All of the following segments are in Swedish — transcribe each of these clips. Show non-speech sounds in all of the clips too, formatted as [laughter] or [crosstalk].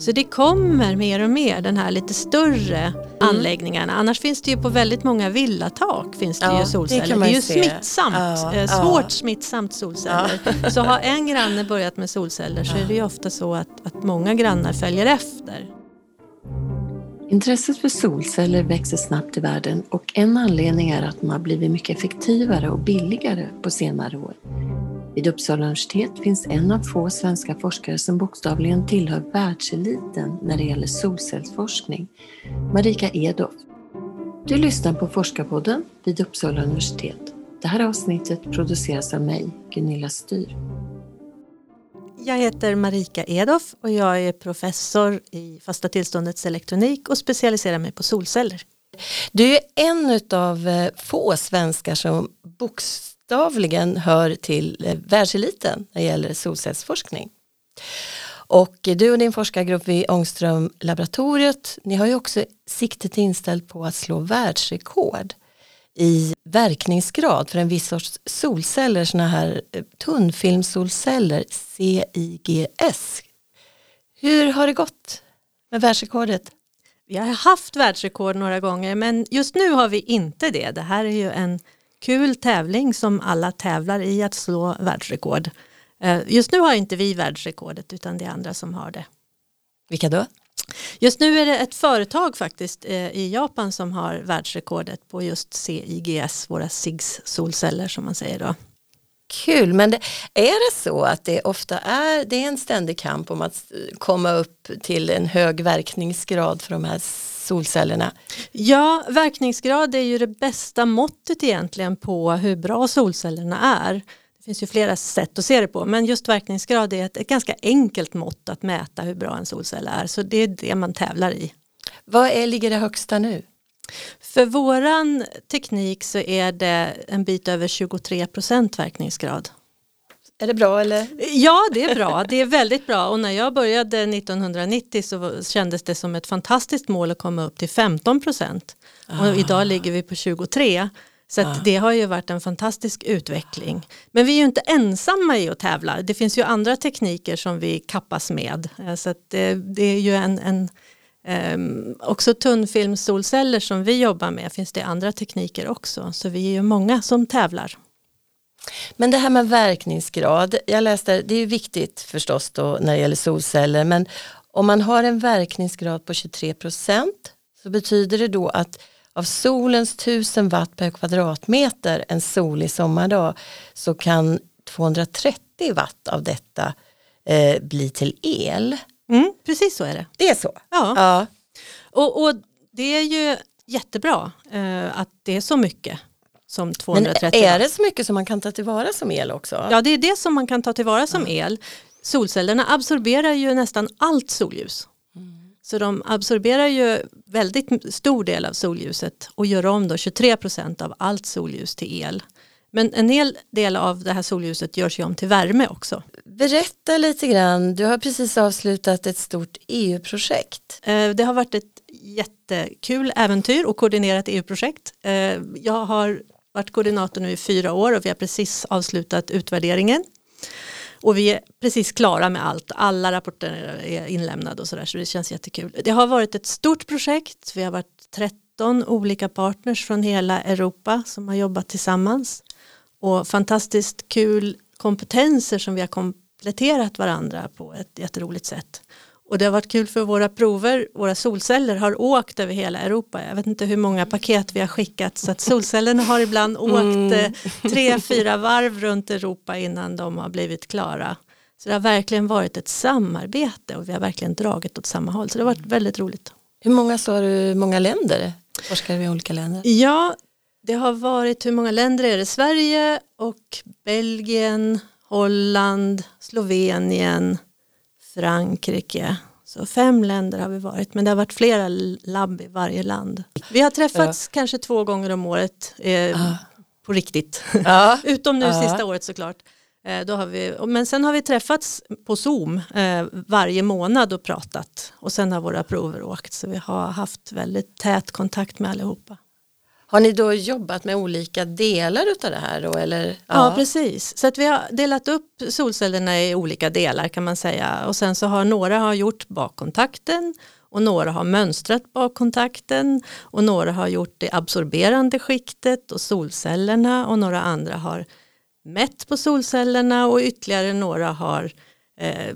Så det kommer mer och mer den här lite större mm. anläggningarna. Annars finns det ju på väldigt många villatak finns det ja, ju solceller. Det, det är ju se. smittsamt, ja, eh, svårt ja. smittsamt solceller. [laughs] Så har en granne börjat med solceller så är det ju ofta så att, att många grannar följer efter. Intresset för solceller växer snabbt i världen och en anledning är att de har blivit mycket effektivare och billigare på senare år. Vid Uppsala universitet finns en av få svenska forskare som bokstavligen tillhör världseliten när det gäller solcellsforskning, Marika Edoff. Du lyssnar på Forskarpodden vid Uppsala universitet. Det här avsnittet produceras av mig, Gunilla Styr. Jag heter Marika Edoff och jag är professor i fasta tillståndets elektronik och specialiserar mig på solceller. Du är en av eh, få svenskar som bokstavligen hör till eh, världseliten när det gäller solcellsforskning. Och du och din forskargrupp vid Ångström laboratoriet, ni har ju också siktet inställt på att slå världsrekord i verkningsgrad för en viss sorts solceller, sådana här eh, tunnfilmsolceller, CIGS. Hur har det gått med världsrekordet? Vi har haft världsrekord några gånger men just nu har vi inte det. Det här är ju en kul tävling som alla tävlar i att slå världsrekord. Eh, just nu har inte vi världsrekordet utan det är andra som har det. Vilka då? Just nu är det ett företag faktiskt eh, i Japan som har världsrekordet på just CIGS, våra SIGS solceller som man säger då. Kul, men det, är det så att det ofta är, det är en ständig kamp om att komma upp till en hög verkningsgrad för de här solcellerna? Ja, verkningsgrad är ju det bästa måttet egentligen på hur bra solcellerna är. Det finns ju flera sätt att se det på men just verkningsgrad är ett, ett ganska enkelt mått att mäta hur bra en solcell är så det är det man tävlar i. Vad är, ligger det högsta nu? För våran teknik så är det en bit över 23% verkningsgrad. Är det bra eller? Ja det är bra, det är väldigt bra och när jag började 1990 så kändes det som ett fantastiskt mål att komma upp till 15 procent. Ah. Och idag ligger vi på 23. Så ah. det har ju varit en fantastisk utveckling. Men vi är ju inte ensamma i att tävla. Det finns ju andra tekniker som vi kappas med. Eh, så det, det, är ju en, en um, också tunnfilmssolceller som vi jobbar med finns det andra tekniker också. Så vi är ju många som tävlar. Men det här med verkningsgrad, jag läste, det är ju viktigt förstås då när det gäller solceller, men om man har en verkningsgrad på 23 procent så betyder det då att av solens 1000 watt per kvadratmeter en solig sommardag så kan 230 watt av detta eh, bli till el. Mm, precis så är det. Det är så? Ja. ja. Och, och det är ju jättebra eh, att det är så mycket som 230 Men är det så mycket som man kan ta tillvara som el också? Ja det är det som man kan ta tillvara som ja. el. Solcellerna absorberar ju nästan allt solljus. Mm. Så de absorberar ju väldigt stor del av solljuset och gör om då 23% av allt solljus till el. Men en hel del av det här solljuset görs ju om till värme också. Berätta lite grann, du har precis avslutat ett stort EU-projekt. Eh, det har varit ett jättekul äventyr och koordinerat EU-projekt. Eh, jag har varit koordinator nu i fyra år och vi har precis avslutat utvärderingen. Och vi är precis klara med allt, alla rapporter är inlämnade och sådär så det känns jättekul. Det har varit ett stort projekt, vi har varit 13 olika partners från hela Europa som har jobbat tillsammans. Och fantastiskt kul kompetenser som vi har kompletterat varandra på ett jätteroligt sätt. Och det har varit kul för våra prover, våra solceller har åkt över hela Europa. Jag vet inte hur många paket vi har skickat så att solcellerna har ibland åkt mm. Tre, fyra varv runt Europa innan de har blivit klara. Så det har verkligen varit ett samarbete och vi har verkligen dragit åt samma håll. Så det har varit väldigt roligt. Hur många sa du, många länder? Forskare i olika länder? Ja, det har varit, hur många länder är det? Sverige och Belgien, Holland, Slovenien, Frankrike. Så fem länder har vi varit men det har varit flera labb i varje land. Vi har träffats ja. kanske två gånger om året eh, ah. på riktigt. Ah. [laughs] Utom nu ah. sista året såklart. Eh, då har vi, men sen har vi träffats på Zoom eh, varje månad och pratat och sen har våra prover åkt så vi har haft väldigt tät kontakt med allihopa. Har ni då jobbat med olika delar utav det här då eller? Ja, ja. precis, så att vi har delat upp solcellerna i olika delar kan man säga. Och sen så har några har gjort bakkontakten och några har mönstrat bakkontakten och några har gjort det absorberande skiktet och solcellerna och några andra har mätt på solcellerna och ytterligare några har eh,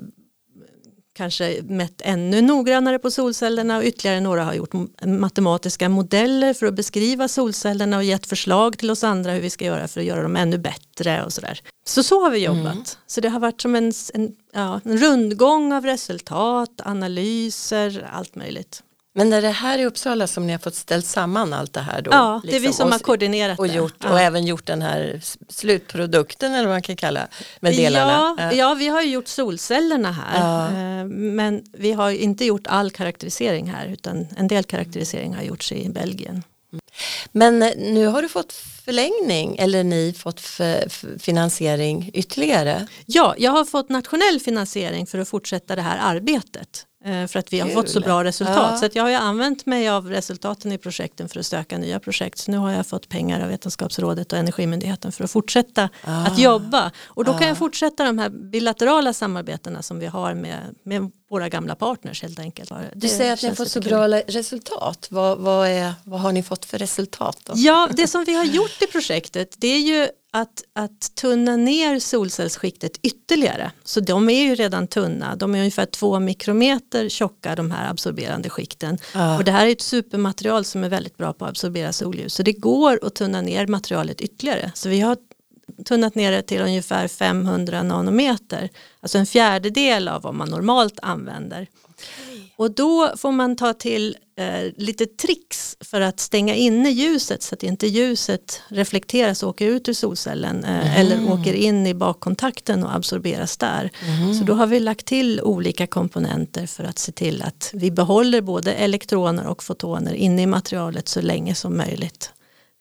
kanske mätt ännu noggrannare på solcellerna och ytterligare några har gjort matematiska modeller för att beskriva solcellerna och gett förslag till oss andra hur vi ska göra för att göra dem ännu bättre och sådär. Så så har vi jobbat. Mm. Så det har varit som en, en, ja, en rundgång av resultat, analyser, allt möjligt. Men är det här i Uppsala som ni har fått ställt samman allt det här då? Ja, det är vi liksom, som har koordinerat och, gjort, det. Och även gjort den här slutprodukten eller vad man kan kalla med delarna. Ja, ja vi har gjort solcellerna här. Ja. Eh, men vi har inte gjort all karaktärisering här utan en del karaktärisering har gjorts i Belgien. Men eh, nu har du fått förlängning eller ni fått finansiering ytterligare? Ja, jag har fått nationell finansiering för att fortsätta det här arbetet. Eh, för att vi har Kul. fått så bra resultat. Ja. Så jag har ju använt mig av resultaten i projekten för att söka nya projekt. Så nu har jag fått pengar av Vetenskapsrådet och Energimyndigheten för att fortsätta ah. att jobba. Och då kan jag ah. fortsätta de här bilaterala samarbetena som vi har med, med våra gamla partners helt enkelt. Du säger att ni har fått så bra resultat. Vad, vad, är, vad har ni fått för resultat? Då? Ja, det som vi har gjort i projektet det är ju att, att tunna ner solcellsskiktet ytterligare. Så de är ju redan tunna, de är ungefär två mikrometer tjocka de här absorberande skikten. Ah. Och det här är ett supermaterial som är väldigt bra på att absorbera solljus. Så det går att tunna ner materialet ytterligare. Så vi har tunnat ner det till ungefär 500 nanometer. Alltså en fjärdedel av vad man normalt använder. Och då får man ta till eh, lite tricks för att stänga inne ljuset så att inte ljuset reflekteras och åker ut ur solcellen eh, mm. eller åker in i bakkontakten och absorberas där. Mm. Så då har vi lagt till olika komponenter för att se till att vi behåller både elektroner och fotoner inne i materialet så länge som möjligt.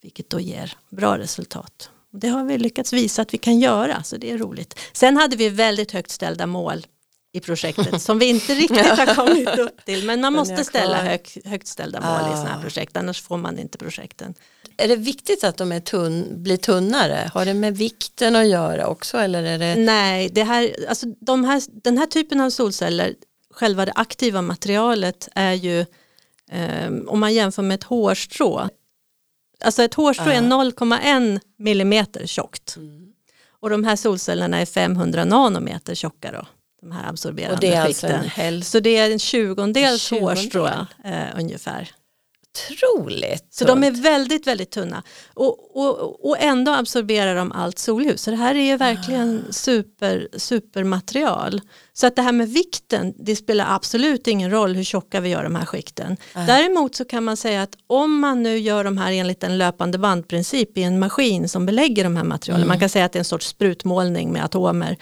Vilket då ger bra resultat. Det har vi lyckats visa att vi kan göra så det är roligt. Sen hade vi väldigt högt ställda mål i projektet som vi inte riktigt har kommit [laughs] upp till. Men man måste ställa hög, högt ställda mål ah. i sådana här projekt annars får man inte projekten. Är det viktigt att de är tunn, blir tunnare? Har det med vikten att göra också? Eller är det... Nej, det här, alltså de här, den här typen av solceller, själva det aktiva materialet är ju eh, om man jämför med ett hårstrå. Alltså ett hårstrå ah. är 0,1 millimeter tjockt. Mm. Och de här solcellerna är 500 nanometer tjocka då de här absorberande och det är alltså skikten. Alltså så det är en tjugondels hårstrå eh, ungefär. Otroligt. Så de är väldigt väldigt tunna och, och, och ändå absorberar de allt solljus. Så det här är ju verkligen ah. super, supermaterial. Så att det här med vikten, det spelar absolut ingen roll hur tjocka vi gör de här skikten. Ah. Däremot så kan man säga att om man nu gör de här enligt en löpande bandprincip i en maskin som belägger de här materialen, mm. man kan säga att det är en sorts sprutmålning med atomer,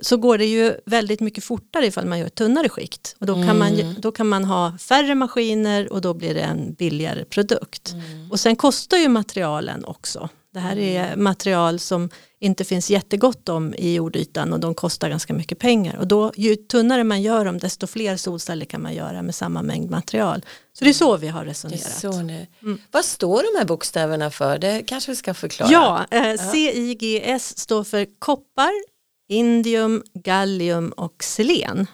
så går det ju väldigt mycket fortare ifall man gör ett tunnare skikt. Och då, kan man, mm. då kan man ha färre maskiner och då blir det en billigare produkt. Mm. Och sen kostar ju materialen också. Det här är mm. material som inte finns jättegott om i jordytan och de kostar ganska mycket pengar. Och då, ju tunnare man gör dem desto fler solceller kan man göra med samma mängd material. Så det är så vi har resonerat. Så mm. Vad står de här bokstäverna för? Det kanske vi ska förklara. Ja, eh, CIGS står för koppar, indium, gallium och selen.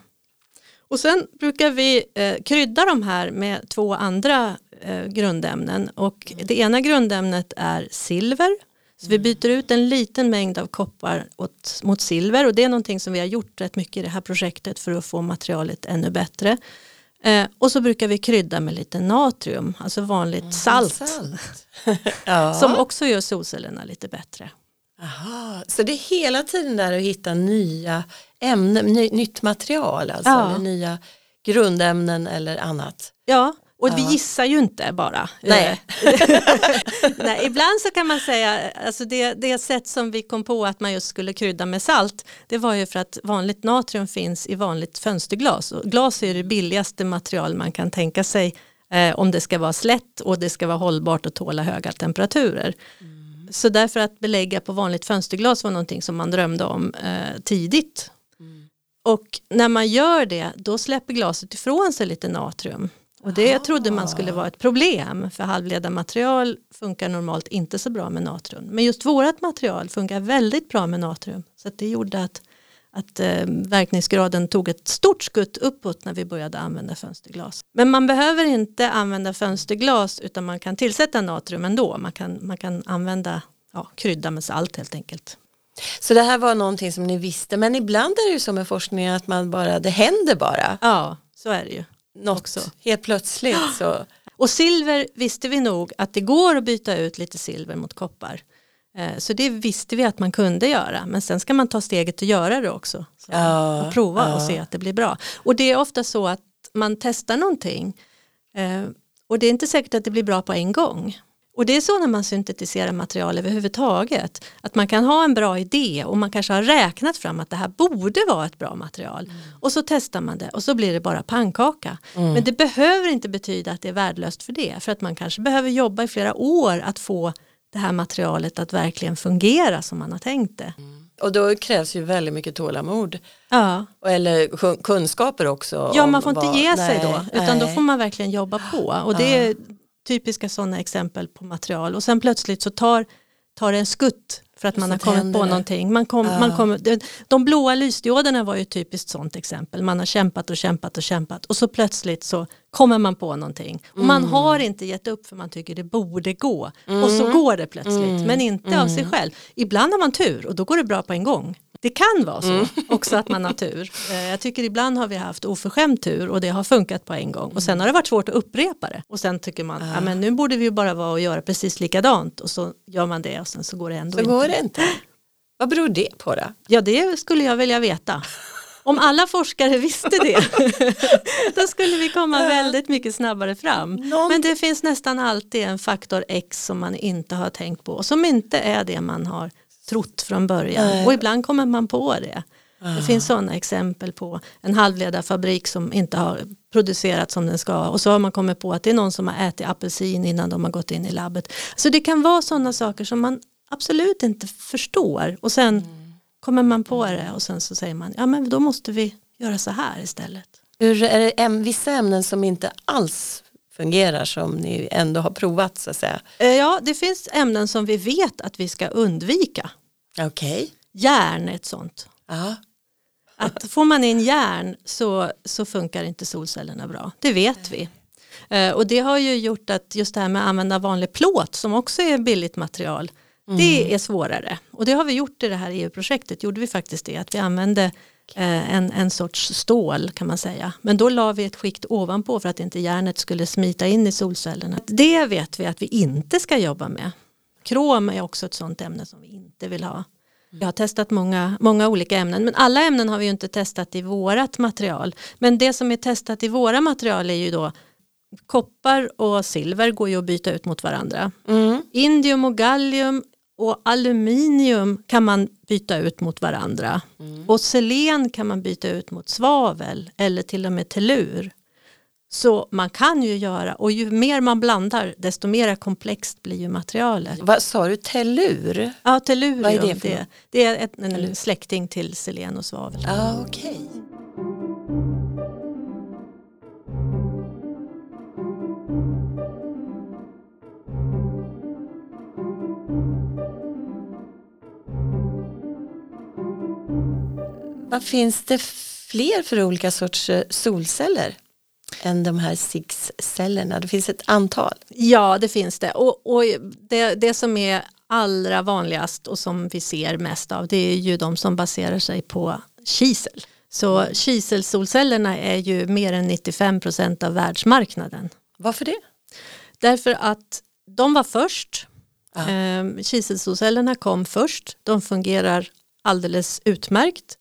Och sen brukar vi eh, krydda de här med två andra eh, grundämnen och mm. det ena grundämnet är silver. Så vi mm. byter ut en liten mängd av koppar åt, mot silver och det är någonting som vi har gjort rätt mycket i det här projektet för att få materialet ännu bättre. Eh, och så brukar vi krydda med lite natrium, alltså vanligt mm, salt. salt. [laughs] ja. Som också gör solcellerna lite bättre. Aha, så det är hela tiden där att hitta nya ämnen, ny, nytt material alltså, ja. eller nya grundämnen eller annat. Ja, och ja. vi gissar ju inte bara. Nej. [laughs] Nej, ibland så kan man säga, alltså det, det sätt som vi kom på att man just skulle krydda med salt, det var ju för att vanligt natrium finns i vanligt fönsterglas. Och glas är det billigaste material man kan tänka sig eh, om det ska vara slätt och det ska vara hållbart och tåla höga temperaturer. Mm. Så därför att belägga på vanligt fönsterglas var någonting som man drömde om eh, tidigt. Mm. Och när man gör det då släpper glaset ifrån sig lite natrium. Och det trodde man skulle vara ett problem för halvledarmaterial funkar normalt inte så bra med natrium. Men just vårat material funkar väldigt bra med natrium. Så det gjorde att, att eh, verkningsgraden tog ett stort skutt uppåt när vi började använda fönsterglas. Men man behöver inte använda fönsterglas utan man kan tillsätta natrium ändå. Man kan, man kan använda ja, krydda med salt helt enkelt. Så det här var någonting som ni visste men ibland är det ju så med forskning att man bara, det händer bara. Ja, så är det ju. Något också. helt plötsligt så. [gasps] Och silver visste vi nog att det går att byta ut lite silver mot koppar. Eh, så det visste vi att man kunde göra men sen ska man ta steget och göra det också. Ja, och prova ja. och se att det blir bra. Och det är ofta så att man testar någonting eh, och det är inte säkert att det blir bra på en gång. Och det är så när man syntetiserar material överhuvudtaget. Att man kan ha en bra idé och man kanske har räknat fram att det här borde vara ett bra material. Mm. Och så testar man det och så blir det bara pannkaka. Mm. Men det behöver inte betyda att det är värdelöst för det. För att man kanske behöver jobba i flera år att få det här materialet att verkligen fungera som man har tänkt det. Mm. Och då krävs ju väldigt mycket tålamod. Ja. Eller kunskaper också. Ja, man får inte vad, ge sig då. Utan nej. då får man verkligen jobba på. Och det är typiska sådana exempel på material och sen plötsligt så tar, tar det en skutt för att man har kommit på det. någonting. Man kom, ja. man kom, de, blåa lysdioderna var ju ett typiskt sånt exempel. Man har kämpat och kämpat och kämpat och så plötsligt så kommer man på någonting. Och mm. Man har inte gett upp för man tycker det borde gå. Mm. Och så mm. går det plötsligt mm. men inte av sig mm. själv. Ibland har man tur och då går det bra på en gång. Det kan vara så mm. [laughs] också att man har tur. Eh, jag tycker ibland har vi haft oförskämd tur och det har funkat på en gång och sen har det varit svårt att upprepa det och sen tycker man ja. men nu borde vi bara vara och göra precis likadant och så gör man det och sen så går det ändå så inte. Går det inte. Vad beror det på då? Ja det skulle jag vilja veta. Om alla forskare [laughs] visste det [laughs] då skulle vi komma väldigt mycket snabbare fram. Någon... Men det finns nästan alltid en faktor X som man inte har tänkt på och som inte är det man har trott från början Nej. och ibland kommer man på det. Det ah. finns sådana exempel på en halvledarfabrik som inte har producerat som den ska och så har man kommit på att det är någon som har ätit apelsin innan de har gått in i labbet. Så det kan vara sådana saker som man absolut inte förstår och sen mm. kommer man på det och sen så säger man ja men då måste vi göra så här istället. Hur är det vissa ämnen som inte alls fungerar som ni ändå har provat så att säga? Eh, ja, det finns ämnen som vi vet att vi ska undvika. Okej. Okay. Järn är ett sånt. Aha. Att får man in järn så, så funkar inte solcellerna bra, det vet vi. Eh, och det har ju gjort att just det här med att använda vanlig plåt som också är billigt material, mm. det är svårare. Och det har vi gjort i det här EU-projektet, gjorde vi faktiskt det, att vi använde Eh, en, en sorts stål kan man säga. Men då la vi ett skikt ovanpå för att inte järnet skulle smita in i solcellerna. Det vet vi att vi inte ska jobba med. Krom är också ett sånt ämne som vi inte vill ha. Jag har testat många, många olika ämnen men alla ämnen har vi ju inte testat i vårat material. Men det som är testat i våra material är ju då koppar och silver går ju att byta ut mot varandra. Mm. Indium och gallium och aluminium kan man byta ut mot varandra. Mm. Och selen kan man byta ut mot svavel eller till och med tellur. Så man kan ju göra och ju mer man blandar desto mer komplext blir ju materialet. Vad sa du, tellur? Ja, tellurium. Vad är det, för det, det är ett, en släkting till selen och svavel. Ah, okay. Vad finns det fler för olika sorts eh, solceller? Än de här SIX-cellerna? Det finns ett antal. Ja, det finns det. Och, och det, det, som är allra vanligast och som vi ser mest av det är ju de som baserar sig på kisel. Så mm. kiselsolcellerna är ju mer än 95 procent av världsmarknaden. Varför det? Därför att de var först. Ah. Ehm, kiselsolcellerna kom först. De fungerar alldeles utmärkt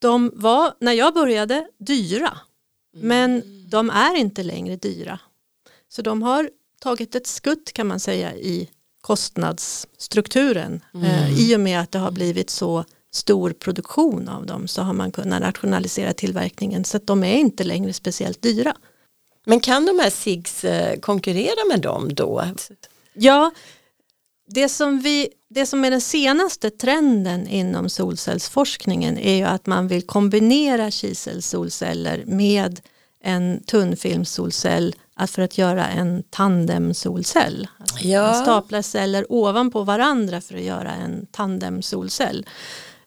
de var, när jag började, dyra. Mm. Men de är inte längre dyra. Så de har tagit ett skutt kan man säga i kostnadsstrukturen. Mm. Eh, I och med att det har blivit så stor produktion av dem så har man kunnat rationalisera tillverkningen så att de är inte längre speciellt dyra. Men kan de här SIGs eh, konkurrera med dem då? Ja, det som, vi, det som är den senaste trenden inom solcellsforskningen är ju att man vill kombinera kiselsolceller med en tunnfilmssolcell för att göra en tandemsolcell. Alltså Ja. Man staplar celler ovanpå varandra för att göra en tandemsolcell.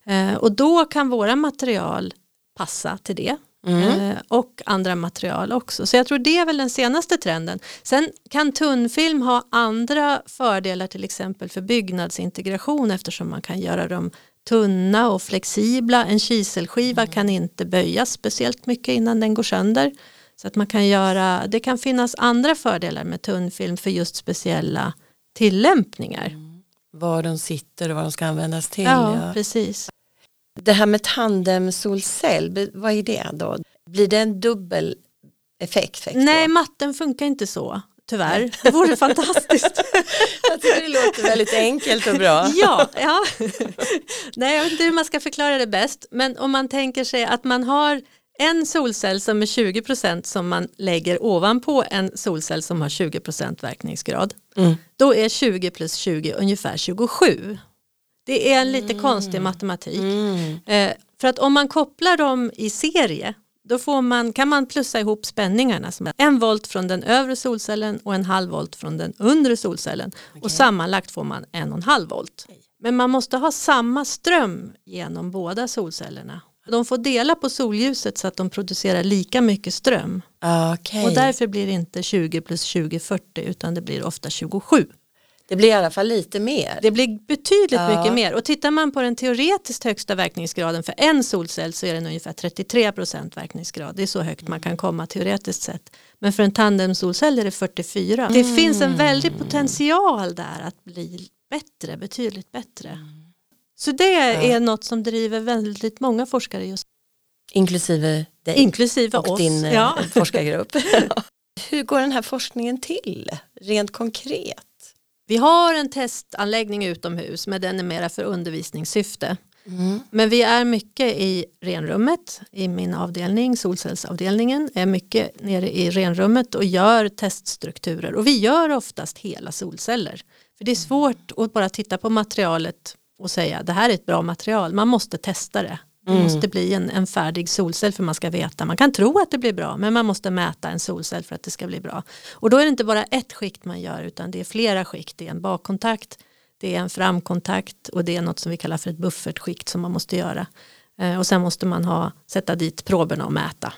Eh, och då kan våra material passa till det. Eh, och andra material också. Så jag tror det är väl den senaste trenden. Sen kan tunnfilm ha andra fördelar till exempel för byggnadsintegration eftersom man kan göra dem tunna och flexibla. En kiselskiva kan inte böjas speciellt mycket innan den går sönder. Så att man kan göra, det kan finnas andra fördelar med tunnfilm för just speciella tillämpningar. Var de sitter och vad de ska användas till. Ja, Ja. precis. Det här med tandemsolcell, be- vad är det då? Blir det en dubbel effekt? effekt då? Nej, matten funkar inte så. Tyvärr, det vore fantastiskt. [laughs] Jag tycker det låter väldigt enkelt och bra. [laughs] ja, ja. Nej, jag vet inte hur man ska förklara det bäst. Men om man tänker sig att man har en solcell som är 20% som man lägger ovanpå en solcell som har 20% verkningsgrad. Mm. Då är 20 plus 20 ungefär 27. Det är en lite konstig matematik. Mm. Eh, för att om man kopplar dem i serie då får man, kan man plussa ihop spänningarna som är en volt från den övre solcellen och en halv volt från den undre solcellen och sammanlagt får man en och en halv volt. Men man måste ha samma ström genom båda solcellerna. De får dela på solljuset så att de producerar lika mycket ström Okej. och därför blir det inte 20 plus 20 40 utan det blir ofta 27. Det blir i alla fall lite mer. Det blir betydligt Ja. mycket mer och tittar man på den teoretiskt högsta verkningsgraden för en solcell så är den ungefär 33% verkningsgrad. Det är så högt man kan komma teoretiskt sett. Men för en tandemsolcell är det 44. Det finns en väldig potential där att bli bättre, betydligt bättre. Så det är något som driver väldigt många forskare just Inklusive dig inklusive och oss. din eh, ja. forskargrupp. [laughs] Hur går den här forskningen till? Rent konkret? Vi har en testanläggning utomhus men den är mera för undervisningssyfte. Men vi är mycket i renrummet i min avdelning, solcellsavdelningen, är mycket nere i renrummet och gör teststrukturer och vi gör oftast hela solceller. För det är svårt att bara titta på materialet och säga det här är ett bra material, man måste testa det. Det måste bli en, en färdig solcell för man ska veta. Man kan tro att det blir bra men man måste mäta en solcell för att det ska bli bra. Och då är det inte bara ett skikt man gör utan det är flera skikt. Det är en bakkontakt, det är en framkontakt och det är något som vi kallar för ett buffertskikt som man måste göra. Eh, och sen måste man ha, sätta dit proberna och mäta.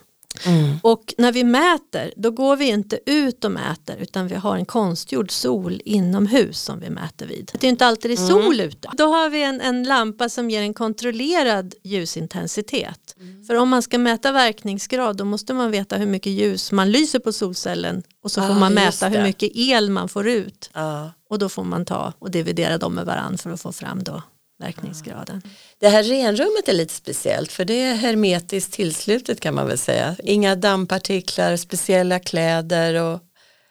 Och när vi mäter då går vi inte ut och mäter utan vi har en konstgjord sol inomhus som vi mäter vid. Det är inte alltid det är sol ute. Då har vi en, en lampa som ger en kontrollerad ljusintensitet. För om man ska mäta verkningsgrad då måste man veta hur mycket ljus man lyser på solcellen och så får Ah, man just mäta hur mycket el man får ut. Ja. Och då får man ta och dividera dem med varandra för att få fram då verkningsgraden. Det här renrummet är lite speciellt för det är hermetiskt tillslutet kan man väl säga. Inga dammpartiklar, speciella kläder och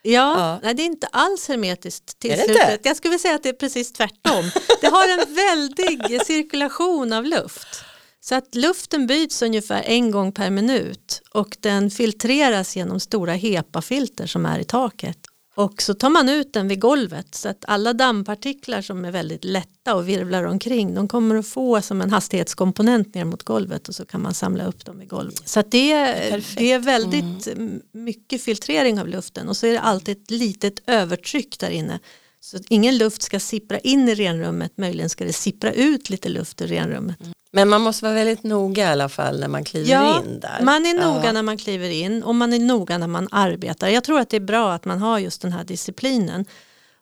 Ja, Ja. Nej, det är inte alls hermetiskt tillslutet. Jag skulle vilja säga att det är precis tvärtom. Det har en väldig cirkulation av luft. Så att luften byts ungefär en gång per minut och den filtreras genom stora HEPA-filter som är i taket. Och så tar man ut den vid golvet så att alla dammpartiklar som är väldigt lätta och virvlar omkring de kommer att få som en hastighetskomponent ner mot golvet och så kan man samla upp dem i golvet. Så att det, är, det är väldigt mm, mycket filtrering av luften och så är det alltid ett litet övertryck där inne. Så ingen luft ska sippra in i renrummet, möjligen ska det sippra ut lite luft ur renrummet. Men man måste vara väldigt noga i alla fall när man kliver Ja, in där. man är noga Ja. när man kliver in och man är noga när man arbetar. Jag tror att det är bra att man har just den här disciplinen.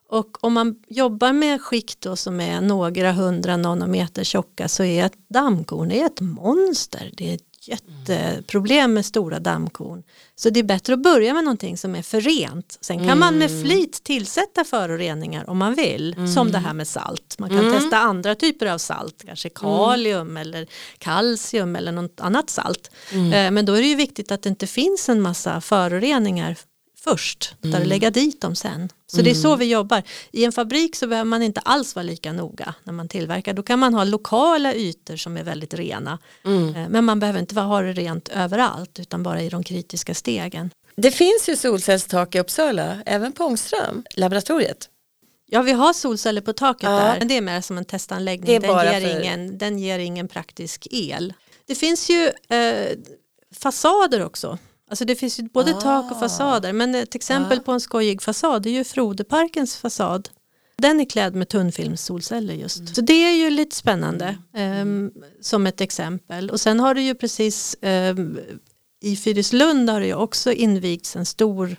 Och om man jobbar med skikt då som är några hundra nanometer tjocka så är ett dammkorn är ett monster. Det är jätteproblem med stora dammkorn. Så det är bättre att börja med någonting som är för rent. Sen kan man med flit tillsätta föroreningar om man vill. Som det här med salt. Man kan testa andra typer av salt. Kanske kalium eller kalcium eller något annat salt. Eh, Men då är det ju viktigt att det inte finns en massa föroreningar först. Utan Mm. lägga dit dem sen. Så det är så vi jobbar. I en fabrik så behöver man inte alls vara lika noga när man tillverkar. Då kan man ha lokala ytor som är väldigt rena. Mm. Eh, Men man behöver inte ha det rent överallt utan bara i de kritiska stegen. Det finns ju solcellstak i Uppsala, även på Ångström, laboratoriet. Ja vi har solceller på taket Ja. där. Men det är mer som en testanläggning. Det är den, ger för- ingen, den ger ingen praktisk el. Det finns ju eh, fasader också. Alltså det finns ju både Ah. tak och fasader men ett exempel Ah. på en skojig fasad är ju Frodeparkens fasad. Den är klädd med tunnfilmssolceller just. Mm. Så det är ju lite spännande ehm, som ett exempel. Och sen har det ju precis ehm, i Fyrislund har det ju också invigts en stor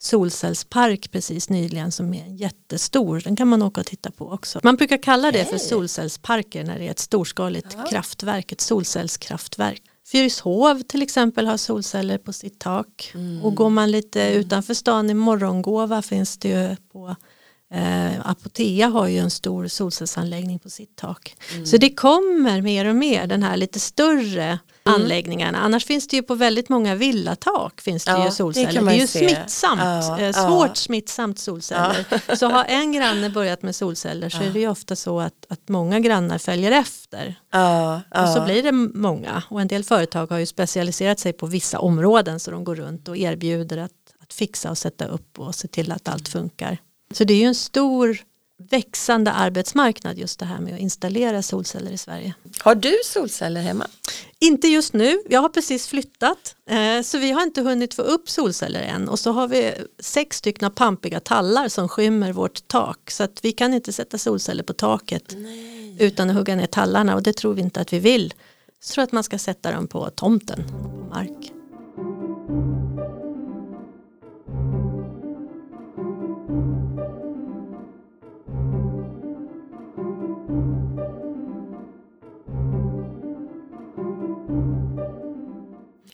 solcellspark precis nyligen som är jättestor. Den kan man åka och titta på också. Man brukar kalla det för solcellsparker när det är ett storskaligt kraftverk, ett solcellskraftverk. Fyrishov till exempel har solceller på sitt tak. Mm. Och går man lite utanför stan i Morgongåva finns det ju på eh, Apotea har ju en stor solcellsanläggning på sitt tak. Mm. Så det kommer mer och mer den här lite större Mm. anläggningarna. Annars finns det ju på väldigt många villatak finns det Ja, ju det solceller. Det, man är ju se. smittsamt, Ja, eh, ja. svårt smittsamt solceller. Så har en granne börjat med solceller så Ja. är det ju ofta så att, att många grannar följer efter. Ja, ja. Och så blir det många och en del företag har ju specialiserat sig på vissa områden så de går runt och erbjuder att, att fixa och sätta upp och se till att allt funkar. Så det är ju en stor växande arbetsmarknad just det här med att installera solceller i Sverige. Har du solceller hemma? Inte just nu, jag har precis flyttat eh, så vi har inte hunnit få upp solceller än och så har vi sex stycken pampiga tallar som skymmer vårt tak så att vi kan inte sätta solceller på taket utan att hugga ner tallarna och det tror vi inte att vi vill. Så tror att man ska sätta dem på tomten, på mark.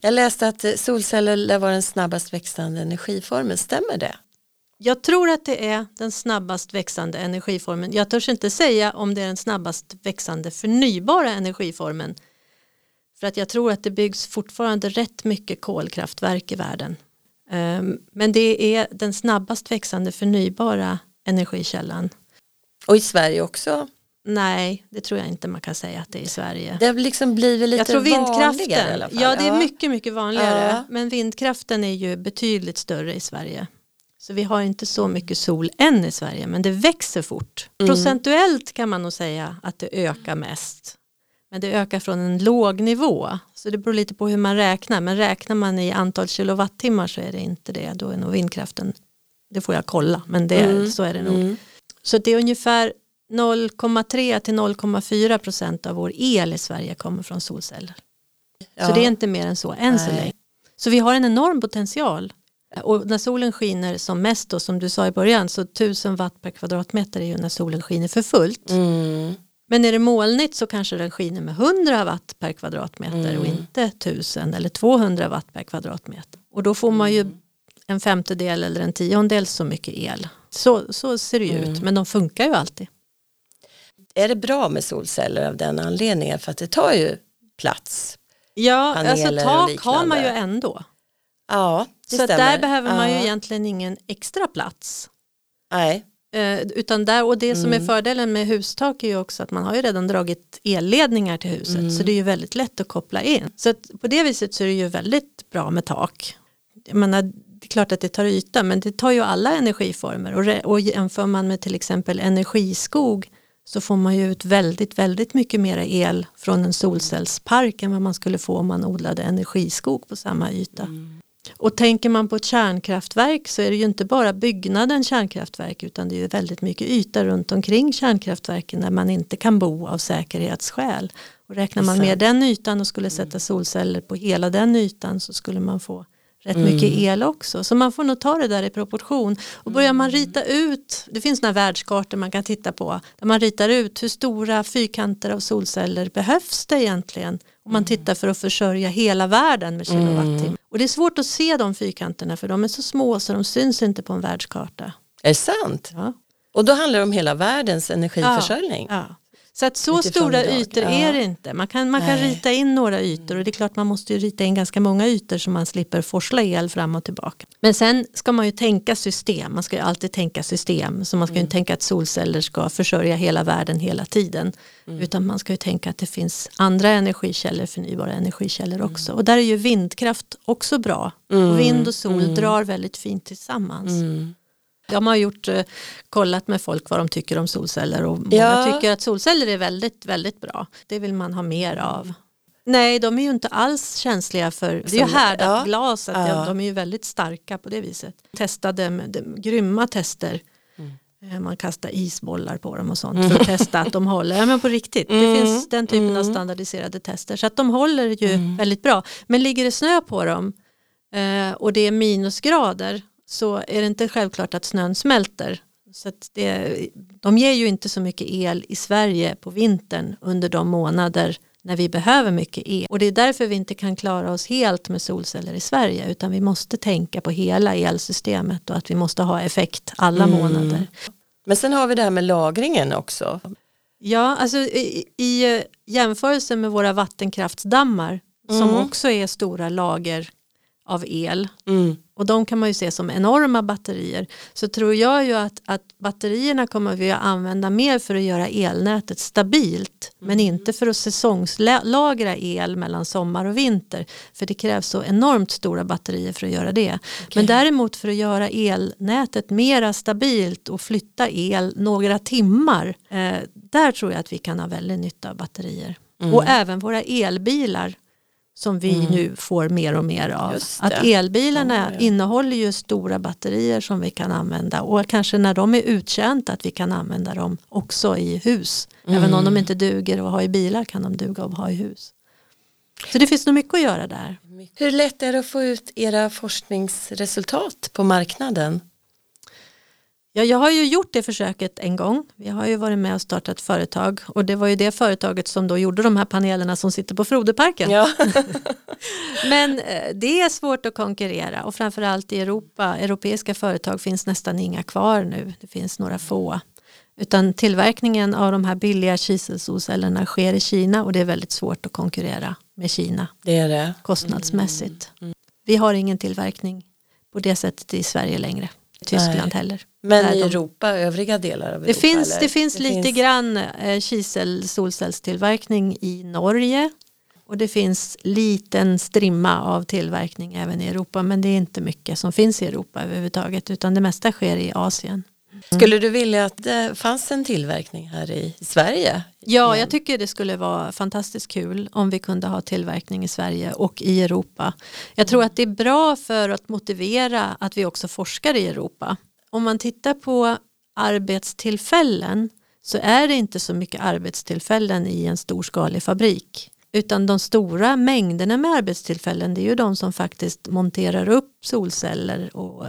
Jag läste att solceller lär vara den snabbast växande energiformen, stämmer det? Jag tror att det är den snabbast växande energiformen. Jag törs inte säga om det är den snabbast växande förnybara energiformen. För att jag tror att det byggs fortfarande rätt mycket kolkraftverk i världen. Ehm, Men det är den snabbast växande förnybara energikällan. Och i Sverige också? Nej, det tror jag inte man kan säga att det är i Sverige. Det har liksom blivit lite Jag tror vanligare i vindkraften, alla fall. ja det är mycket mycket vanligare. Ja. Men vindkraften är ju betydligt större i Sverige. Så vi har inte så mycket sol än i Sverige men det växer fort. Mm. Procentuellt kan man nog säga att det ökar mest. Men det ökar från en låg nivå. Så det beror lite på hur man räknar. Men räknar man i antal kilowattimmar så är det inte det. Då är nog vindkraften, det får jag kolla men det, Mm. så är det nog. Mm. Så det är ungefär 0,3 till 0,4 procent av vår el i Sverige kommer från solceller. Ja. Så det är inte mer än så än så länge. Så vi har en enorm potential. Och när solen skiner som mest då, som du sa i början, så 1000 watt per kvadratmeter är ju när solen skiner för fullt. Mm. Men är det molnigt så kanske den skiner med 100 watt per kvadratmeter och Mm. inte 1000 eller 200 watt per kvadratmeter. Och då får man ju Mm. en femtedel eller en tiondel så mycket el. Så, så ser det ju ut, Mm. men de funkar ju alltid. Är det bra med solceller av den anledningen? För att det tar ju plats. Ja, alltså tak har man ju ändå. Ja, det Så där behöver man ju Ja. egentligen ingen extra plats. Nej. Eh, utan där, och det som är Mm. fördelen med hustak är ju också att man har ju redan dragit elledningar till huset Mm. så det är ju väldigt lätt att koppla in. Så att på det viset så är det ju väldigt bra med tak. Jag menar, det är klart att det tar yta men det tar ju alla energiformer och, re- och jämför man med till exempel energiskog så får man ju ut väldigt, väldigt mycket mer el från en solcellspark än vad man skulle få om man odlade energiskog på samma yta. Mm. Och tänker man på ett kärnkraftverk så är det ju inte bara byggnaden kärnkraftverk utan det är ju väldigt mycket yta runt omkring kärnkraftverken där man inte kan bo av säkerhetsskäl. Och räknar man med den ytan och skulle sätta solceller på hela den ytan så skulle man få rätt mycket el också. Så man får nog ta det där i proportion. Och börjar man rita ut, det finns några världskartor man kan titta på, där man ritar ut hur stora fyrkanter av solceller behövs det egentligen om man tittar för att försörja hela världen med kilowattimmar. Och det är svårt att se de fyrkanterna för de är så små så de syns inte på en världskarta. Är det sant? Ja. Och då handlar det om hela världens energiförsörjning. Ja. Så att så stora idag. ytor Ja. är det inte. Man kan, man kan rita in några ytor och det är klart man måste ju rita in ganska många ytor så man slipper forsla el fram och tillbaka. Men sen ska man ju tänka system, man ska ju alltid tänka system. Så man ska ju inte tänka att solceller ska försörja hela världen hela tiden. Utan man ska ju tänka att det finns andra energikällor, förnybara energikällor också. Och där är ju vindkraft också bra. Och vind och sol drar väldigt fint tillsammans. Mm. De har gjort, eh, kollat med folk vad de tycker om solceller och många Ja. tycker att solceller är väldigt, väldigt bra. Det vill man ha mer av. Nej, de är ju inte alls känsliga för, det är ju härdat ja. glas, att Ja. de, är ju väldigt starka på det viset. Testade med de, grymma tester. Eh, Man kastar isbollar på dem och sånt för att testa att de håller. Ja, men på riktigt, det Mm. finns den typen av Mm. standardiserade tester. Så att de håller ju väldigt bra. Men ligger det snö på dem eh, och det är minusgrader så är det inte självklart att snön smälter. Så det, de ger ju inte så mycket el i Sverige på vintern under de månader när vi behöver mycket el. Och det är därför vi inte kan klara oss helt med solceller i Sverige utan vi måste tänka på hela elsystemet och att vi måste ha effekt alla Mm. månader. Men sen har vi det här med lagringen också. Ja, alltså i, i jämförelse med våra vattenkraftsdammar som Mm. också är stora lager av el Mm. och de kan man ju se som enorma batterier så tror jag ju att, att batterierna kommer vi att använda mer för att göra elnätet stabilt men inte för att säsongslagra el mellan sommar och vinter för det krävs så enormt stora batterier för att göra det. Men däremot för att göra elnätet mera stabilt och flytta el några timmar eh, där tror jag att vi kan ha väldigt nytta av batterier. Mm. Och även våra elbilar som vi nu får mer och mer av. Att elbilarna Ja, ja. innehåller ju stora batterier som vi kan använda och kanske när de är uttjänta att vi kan använda dem också i hus. Även Mm. om de inte duger att ha i bilar kan de duga att ha i hus. Så det finns nog mycket att göra där. Hur lätt är det att få ut era forskningsresultat på marknaden? Ja, jag har ju gjort det försöket en gång. Vi har ju varit med och startat företag och det var ju det företaget som då gjorde de här panelerna som sitter på Frodeparken. Ja. [laughs] Men eh, det är svårt att konkurrera och framförallt i Europa, europeiska företag finns nästan inga kvar nu. Det finns några få. Utan tillverkningen av de här billiga kiselsolcellerna sker i Kina och det är väldigt svårt att konkurrera med Kina Det är det. kostnadsmässigt. Vi har ingen tillverkning på det sättet i Sverige längre. Tyskland Nej. heller. Men i de- Europa, övriga delar av Det Europa? finns, eller? det finns lite grann eh, kisel solcellstillverkning i Norge och det finns liten strimma av tillverkning även i Europa men det är inte mycket som finns i Europa överhuvudtaget utan det mesta sker i Asien. Skulle du vilja att det fanns en tillverkning här i Sverige? Ja, jag tycker det skulle vara fantastiskt kul om vi kunde ha tillverkning i Sverige och i Europa. Jag tror att det är bra för att motivera att vi också forskar i Europa. Om man tittar på arbetstillfällen så är det inte så mycket arbetstillfällen i en storskalig fabrik. Utan de stora mängderna med arbetstillfällen det är ju de som faktiskt monterar upp solceller och,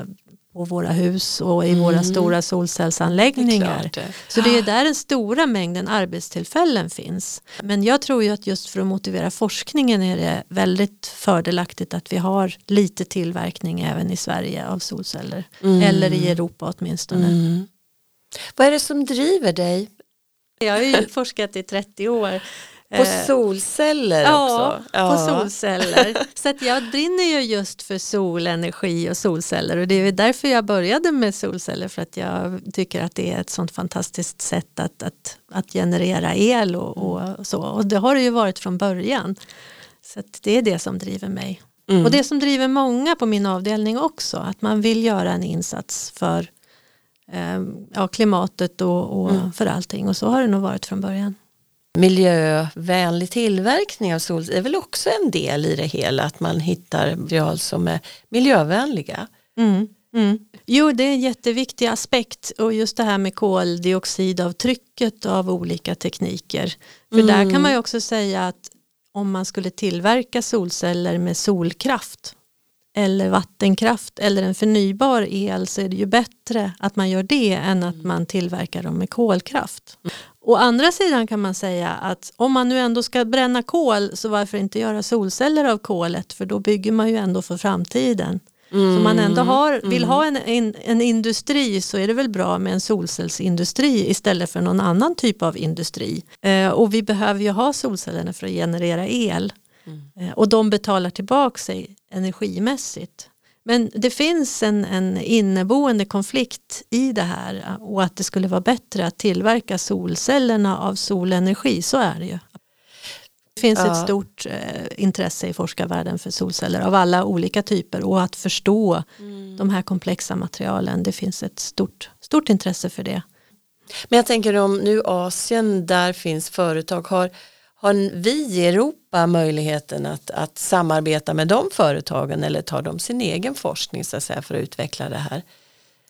på våra hus och i våra stora solcellsanläggningar. det. Så det är där den stora mängden arbetstillfällen finns. Men jag tror ju att just för att motivera forskningen är det väldigt fördelaktigt att vi har lite tillverkning även i Sverige av solceller. Eller i Europa åtminstone. Mm. Vad är det som driver dig? Jag har ju [laughs] forskat i 30 år. På Eh, solceller Ja, också? på solceller. [laughs] Så att jag brinner ju just för solenergi och solceller och det är därför jag började med solceller för att jag tycker att det är ett sånt fantastiskt sätt att, att, att generera el och, och så. Och det har det ju varit från början. Så att det är det som driver mig. Mm. Och det som driver många på min avdelning också, att man vill göra en insats för eh, ja, klimatet och, och Mm. för allting och så har det nog varit från början. Miljövänlig tillverkning av solceller är väl också en del i det hela att man hittar material som är miljövänliga. Mm. Mm. Jo, det är en jätteviktig aspekt och just det här med koldioxidavtrycket av olika tekniker. För där kan man ju också säga att om man skulle tillverka solceller med solkraft eller vattenkraft eller en förnybar el så är det ju bättre att man gör det än att man tillverkar dem med kolkraft. Å andra sidan kan man säga att om man nu ändå ska bränna kol så varför inte göra solceller av kolet för då bygger man ju ändå för framtiden. Så om man ändå har, vill ha en, en, en industri så är det väl bra med en solcellsindustri istället för någon annan typ av industri. Eh, och vi behöver ju ha solcellerna för att generera el. Eh, och de betalar tillbaka sig energimässigt. Men det finns en, en inneboende konflikt i det här och att det skulle vara bättre att tillverka solcellerna av solenergi, så är det ju. Det finns Ja. ett stort eh, intresse i forskarvärlden för solceller av alla olika typer och att förstå de här komplexa materialen. Det finns ett stort, stort intresse för det. Men jag tänker om nu Asien, där finns företag, har, Har vi i Europa möjligheten att, att samarbeta med de företagen eller tar de sin egen forskning så att säga, för att utveckla det här?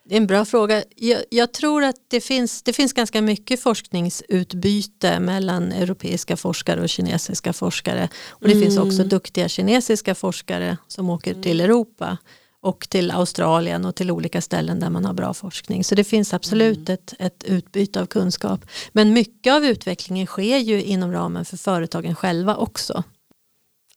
Det är en bra fråga. Jag, jag, tror att det finns, det finns ganska mycket forskningsutbyte mellan europeiska forskare och kinesiska forskare. Och det mm. finns också duktiga kinesiska forskare som åker till Europa och till Australien och till olika ställen där man har bra forskning. Så det finns absolut mm. ett, ett utbyte av kunskap. Men mycket av utvecklingen sker ju inom ramen för företagen själva också.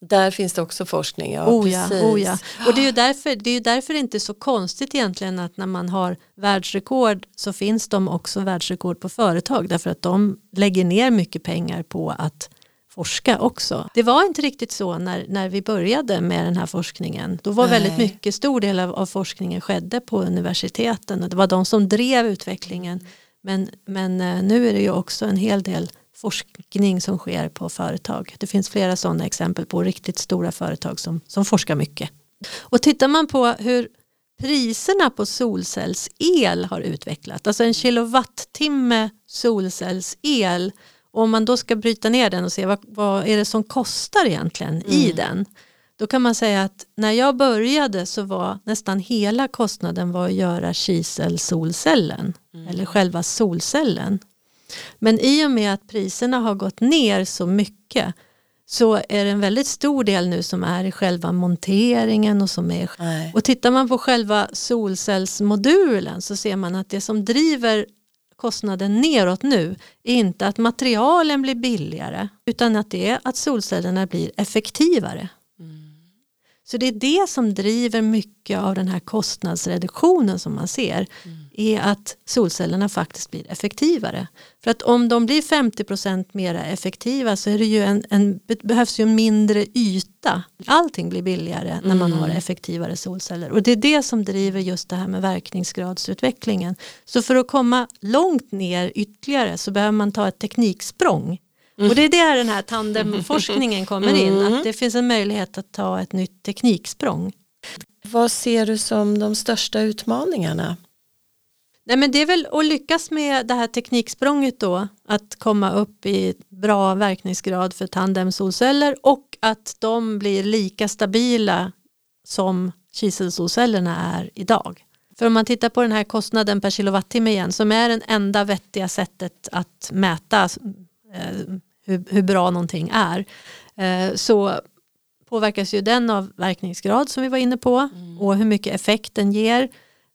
Där finns det också forskning, ja. Oh ja, oh ja. Och det är, ju därför, det är ju därför det inte är så konstigt egentligen att när man har världsrekord så finns de också världsrekord på företag därför att de lägger ner mycket pengar på att forska också. Det var inte riktigt så när, när vi började med den här forskningen. Då var Nej. väldigt mycket, stor del av, av, forskningen skedde på universiteten och det var de som drev utvecklingen. Men, men eh, nu är det ju också en hel del forskning som sker på företag. Det finns flera sådana exempel på riktigt stora företag som, som forskar mycket. Och tittar man på hur priserna på solcellsel har utvecklats, alltså en kilowattimme solcellsel om man då ska bryta ner den och se vad, vad är det som kostar egentligen mm. i den. Då kan man säga att när jag började så var nästan hela kostnaden var att göra kiselsolcellen mm. eller själva solcellen. Men i och med att priserna har gått ner så mycket så är det en väldigt stor del nu som är i själva monteringen och som är Nej. och tittar man på själva solcellsmodulen så ser man att det som driver kostnaden neråt nu är inte att materialen blir billigare utan att det är att solcellerna blir effektivare. Mm. Så det är det som driver mycket av den här kostnadsreduktionen som man ser. Mm. är att solcellerna faktiskt blir effektivare. För att om de blir 50% mer effektiva så är det ju en, en, behövs ju en mindre yta. Allting blir billigare när man mm. har effektivare solceller. Och det är det som driver just det här med verkningsgradsutvecklingen. Så för att komma långt ner ytterligare så behöver man ta ett tekniksprång. Mm. Och det är där den här tandemforskningen kommer in. Mm. Att det finns en möjlighet att ta ett nytt tekniksprång. Vad ser du som de största utmaningarna? Nej, men det är väl att lyckas med det här tekniksprånget då. Att komma upp i bra verkningsgrad för tandemsolceller och att de blir lika stabila som kiselsolcellerna är idag. För om man tittar på den här kostnaden per kilowattimme igen som är det enda vettiga sättet att mäta eh, hur, hur bra någonting är eh, så påverkas ju den av verkningsgrad som vi var inne på mm. och hur mycket effekt den ger.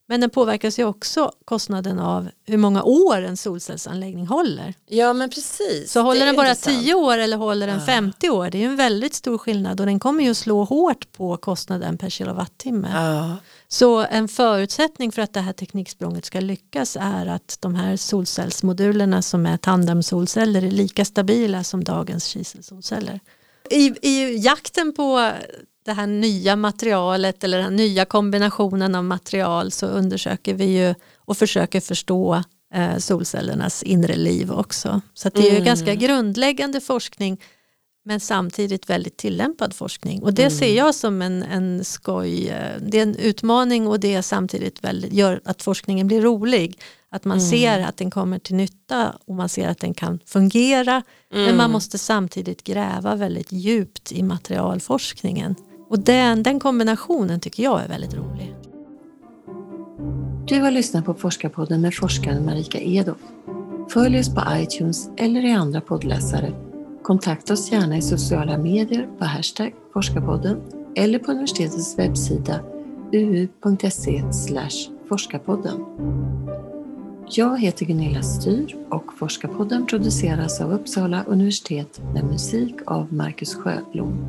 Men den påverkas ju också kostnaden av hur många år en solcellsanläggning håller. Ja men precis. Så håller den bara intressant. 10 år eller håller den ja. 50 år, det är en väldigt stor skillnad och den kommer ju att slå hårt på kostnaden per kilowattimme. Ja. Så en förutsättning för att det här tekniksprånget ska lyckas är att de här solcellsmodulerna som är tandemsolceller är lika stabila som dagens kiselsolceller. I, I jakten på det här nya materialet eller den nya kombinationen av material så undersöker vi ju och försöker förstå eh, solcellernas inre liv också. Så det är ju mm. ganska grundläggande forskning men samtidigt väldigt tillämpad forskning. Och det mm. ser jag som en, en skoj, eh, det är en utmaning och det är samtidigt väldigt, gör att forskningen blir rolig. Att man mm. ser att den kommer till nytta och man ser att den kan fungera. Mm. Men man måste samtidigt gräva väldigt djupt i materialforskningen. Och den, den kombinationen tycker jag är väldigt rolig. Du har lyssnat på Forskarpodden med forskaren Marika Edoff. Följ oss på iTunes eller i andra poddläsare Kontakta oss gärna i sociala medier på hashtag forskarpodden eller på universitetets webbsida uu.se forskarpodden. Jag heter Gunilla Styr och Forskarpodden produceras av Uppsala universitet med musik av Marcus Sjöblom.